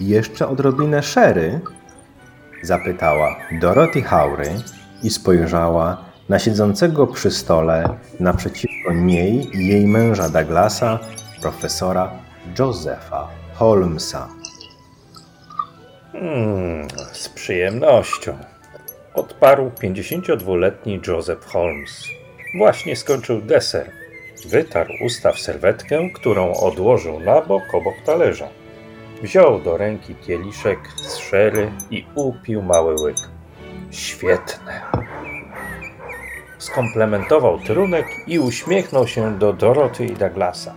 Jeszcze odrobinę sherry? Zapytała Dorothy Haury i spojrzała na siedzącego przy stole naprzeciwko niej i jej męża Douglasa, profesora Josepha Holmesa. Hmm, z przyjemnością. Odparł 52-letni Joseph Holmes. Właśnie skończył deser. Wytarł usta w serwetkę, którą odłożył na bok obok talerza. Wziął do ręki kieliszek z szery i upił mały łyk. Świetne. Skomplementował trunek i uśmiechnął się do Doroty i Douglasa.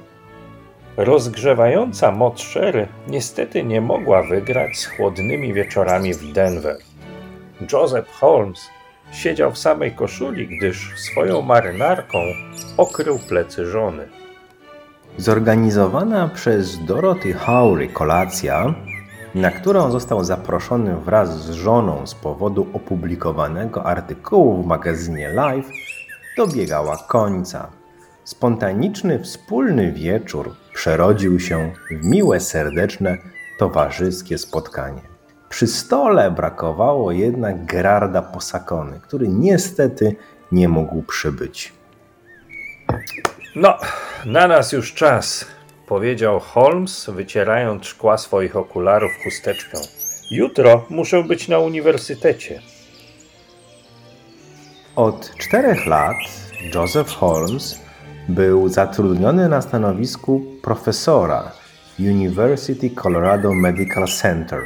Rozgrzewająca moc szery niestety nie mogła wygrać z chłodnymi wieczorami w Denver. Joseph Holmes siedział w samej koszuli, gdyż swoją marynarką okrył plecy żony. Zorganizowana przez Dorothy Howry kolacja, na którą został zaproszony wraz z żoną z powodu opublikowanego artykułu w magazynie Life, dobiegała końca. Spontaniczny wspólny wieczór przerodził się w miłe, serdeczne, towarzyskie spotkanie. Przy stole brakowało jednak Gerarda Posakony, który niestety nie mógł przybyć. No, na nas już czas, powiedział Holmes, wycierając szkła swoich okularów chusteczką. Jutro muszę być na uniwersytecie. Od czterech lat Joseph Holmes był zatrudniony na stanowisku profesora University Colorado Medical Center.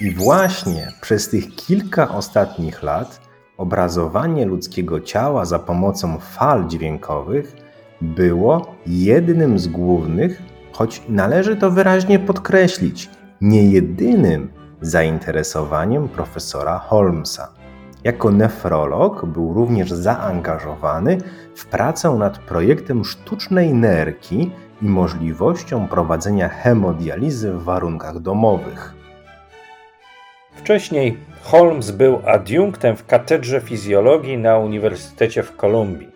I właśnie przez tych kilka ostatnich lat obrazowanie ludzkiego ciała za pomocą fal dźwiękowych było jednym z głównych, choć należy to wyraźnie podkreślić, nie jedynym zainteresowaniem profesora Holmesa. Jako nefrolog był również zaangażowany w pracę nad projektem sztucznej nerki i możliwością prowadzenia hemodializy w warunkach domowych. Wcześniej Holmes był adiunktem w katedrze fizjologii na Uniwersytecie w Kolumbii.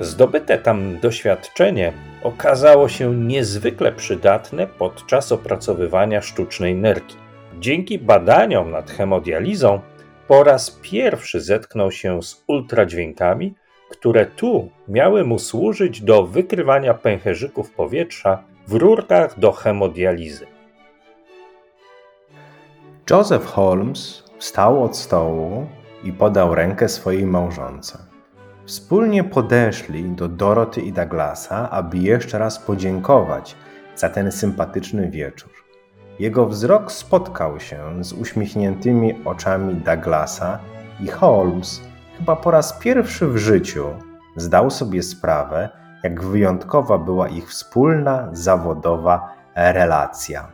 Zdobyte tam doświadczenie okazało się niezwykle przydatne podczas opracowywania sztucznej nerki. Dzięki badaniom nad hemodializą po raz pierwszy zetknął się z ultradźwiękami, które tu miały mu służyć do wykrywania pęcherzyków powietrza w rurkach do hemodializy. Joseph Holmes wstał od stołu i podał rękę swojej małżonce. Wspólnie podeszli do Doroty i Douglasa, aby jeszcze raz podziękować za ten sympatyczny wieczór. Jego wzrok spotkał się z uśmiechniętymi oczami Douglasa i Holmes chyba po raz pierwszy w życiu zdał sobie sprawę, jak wyjątkowa była ich wspólna zawodowa relacja.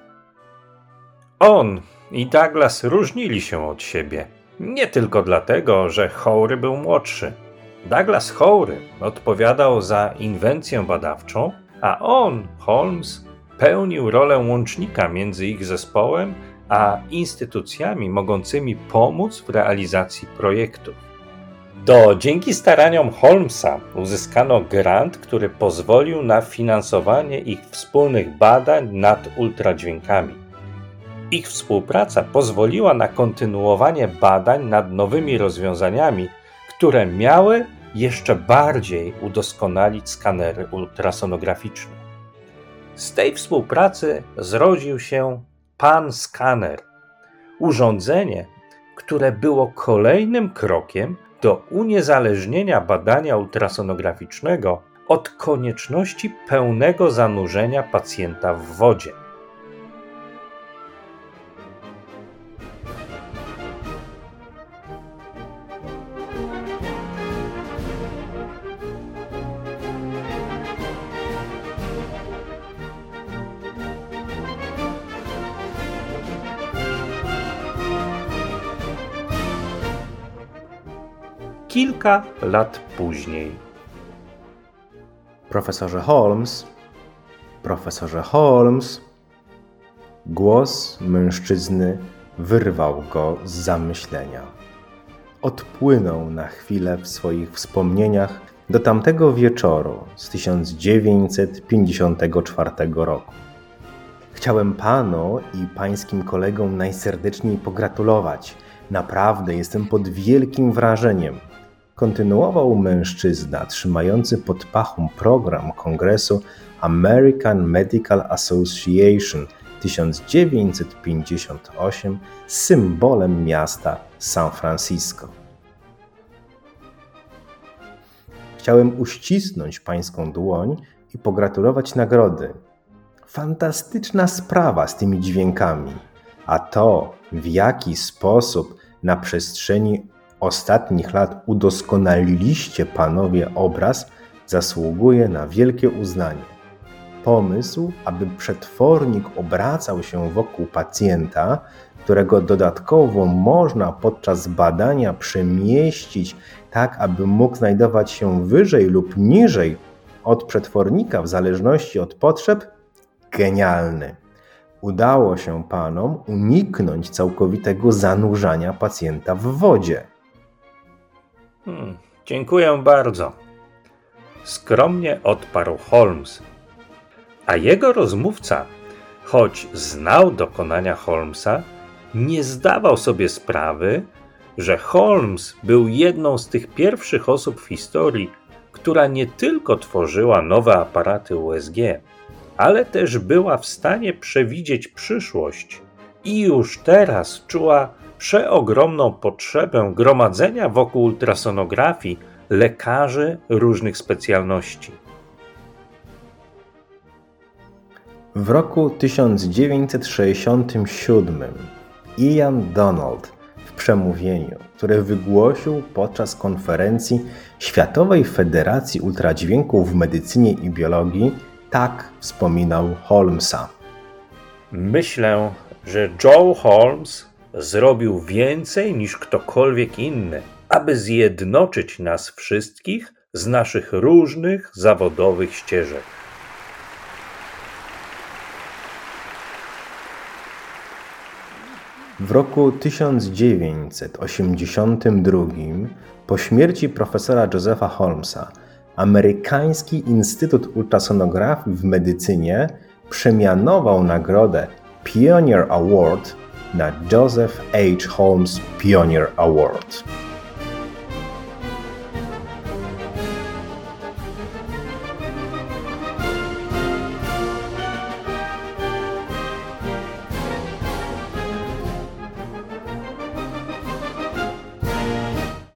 On i Douglas różnili się od siebie. Nie tylko dlatego, że Hołry był młodszy. Douglas Hołry odpowiadał za inwencję badawczą, a on, Holmes, pełnił rolę łącznika między ich zespołem a instytucjami mogącymi pomóc w realizacji projektów. To dzięki staraniom Holmesa uzyskano grant, który pozwolił na finansowanie ich wspólnych badań nad ultradźwiękami. Ich współpraca pozwoliła na kontynuowanie badań nad nowymi rozwiązaniami, które miały jeszcze bardziej udoskonalić skanery ultrasonograficzne. Z tej współpracy zrodził się Pan Scanner, urządzenie, które było kolejnym krokiem do uniezależnienia badania ultrasonograficznego od konieczności pełnego zanurzenia pacjenta w wodzie. Kilka lat później. Profesorze Holmes, profesorze Holmes. Głos mężczyzny wyrwał go z zamyślenia. Odpłynął na chwilę w swoich wspomnieniach do tamtego wieczoru z 1954 roku. Chciałem panu i pańskim kolegom najserdeczniej pogratulować. Naprawdę jestem pod wielkim wrażeniem. Kontynuował mężczyzna trzymający pod pachą program kongresu American Medical Association 1958 symbolem miasta San Francisco. Chciałem uścisnąć pańską dłoń i pogratulować nagrody. Fantastyczna sprawa z tymi dźwiękami, a to, w jaki sposób na przestrzeni ostatnich lat udoskonaliliście panowie obraz, zasługuje na wielkie uznanie. Pomysł, aby przetwornik obracał się wokół pacjenta, którego dodatkowo można podczas badania przemieścić tak, aby mógł znajdować się wyżej lub niżej od przetwornika w zależności od potrzeb, genialny. Udało się panom uniknąć całkowitego zanurzania pacjenta w wodzie. Hmm, dziękuję bardzo. Skromnie odparł Holmes. A jego rozmówca, choć znał dokonania Holmesa, nie zdawał sobie sprawy, że Holmes był jedną z tych pierwszych osób w historii, która nie tylko tworzyła nowe aparaty USG, ale też była w stanie przewidzieć przyszłość i już teraz czuła przeogromną potrzebę gromadzenia wokół ultrasonografii lekarzy różnych specjalności. W roku 1967 Ian Donald w przemówieniu, które wygłosił podczas konferencji Światowej Federacji Ultradźwięków w Medycynie i Biologii, tak wspominał Holmesa. Myślę, że Joe Holmes zrobił więcej niż ktokolwiek inny, aby zjednoczyć nas wszystkich z naszych różnych zawodowych ścieżek. W roku 1982, po śmierci profesora Josepha Holmesa, Amerykański Instytut Ultrasonografii w Medycynie przemianował nagrodę Pioneer Award na Joseph H. Holmes Pioneer Award.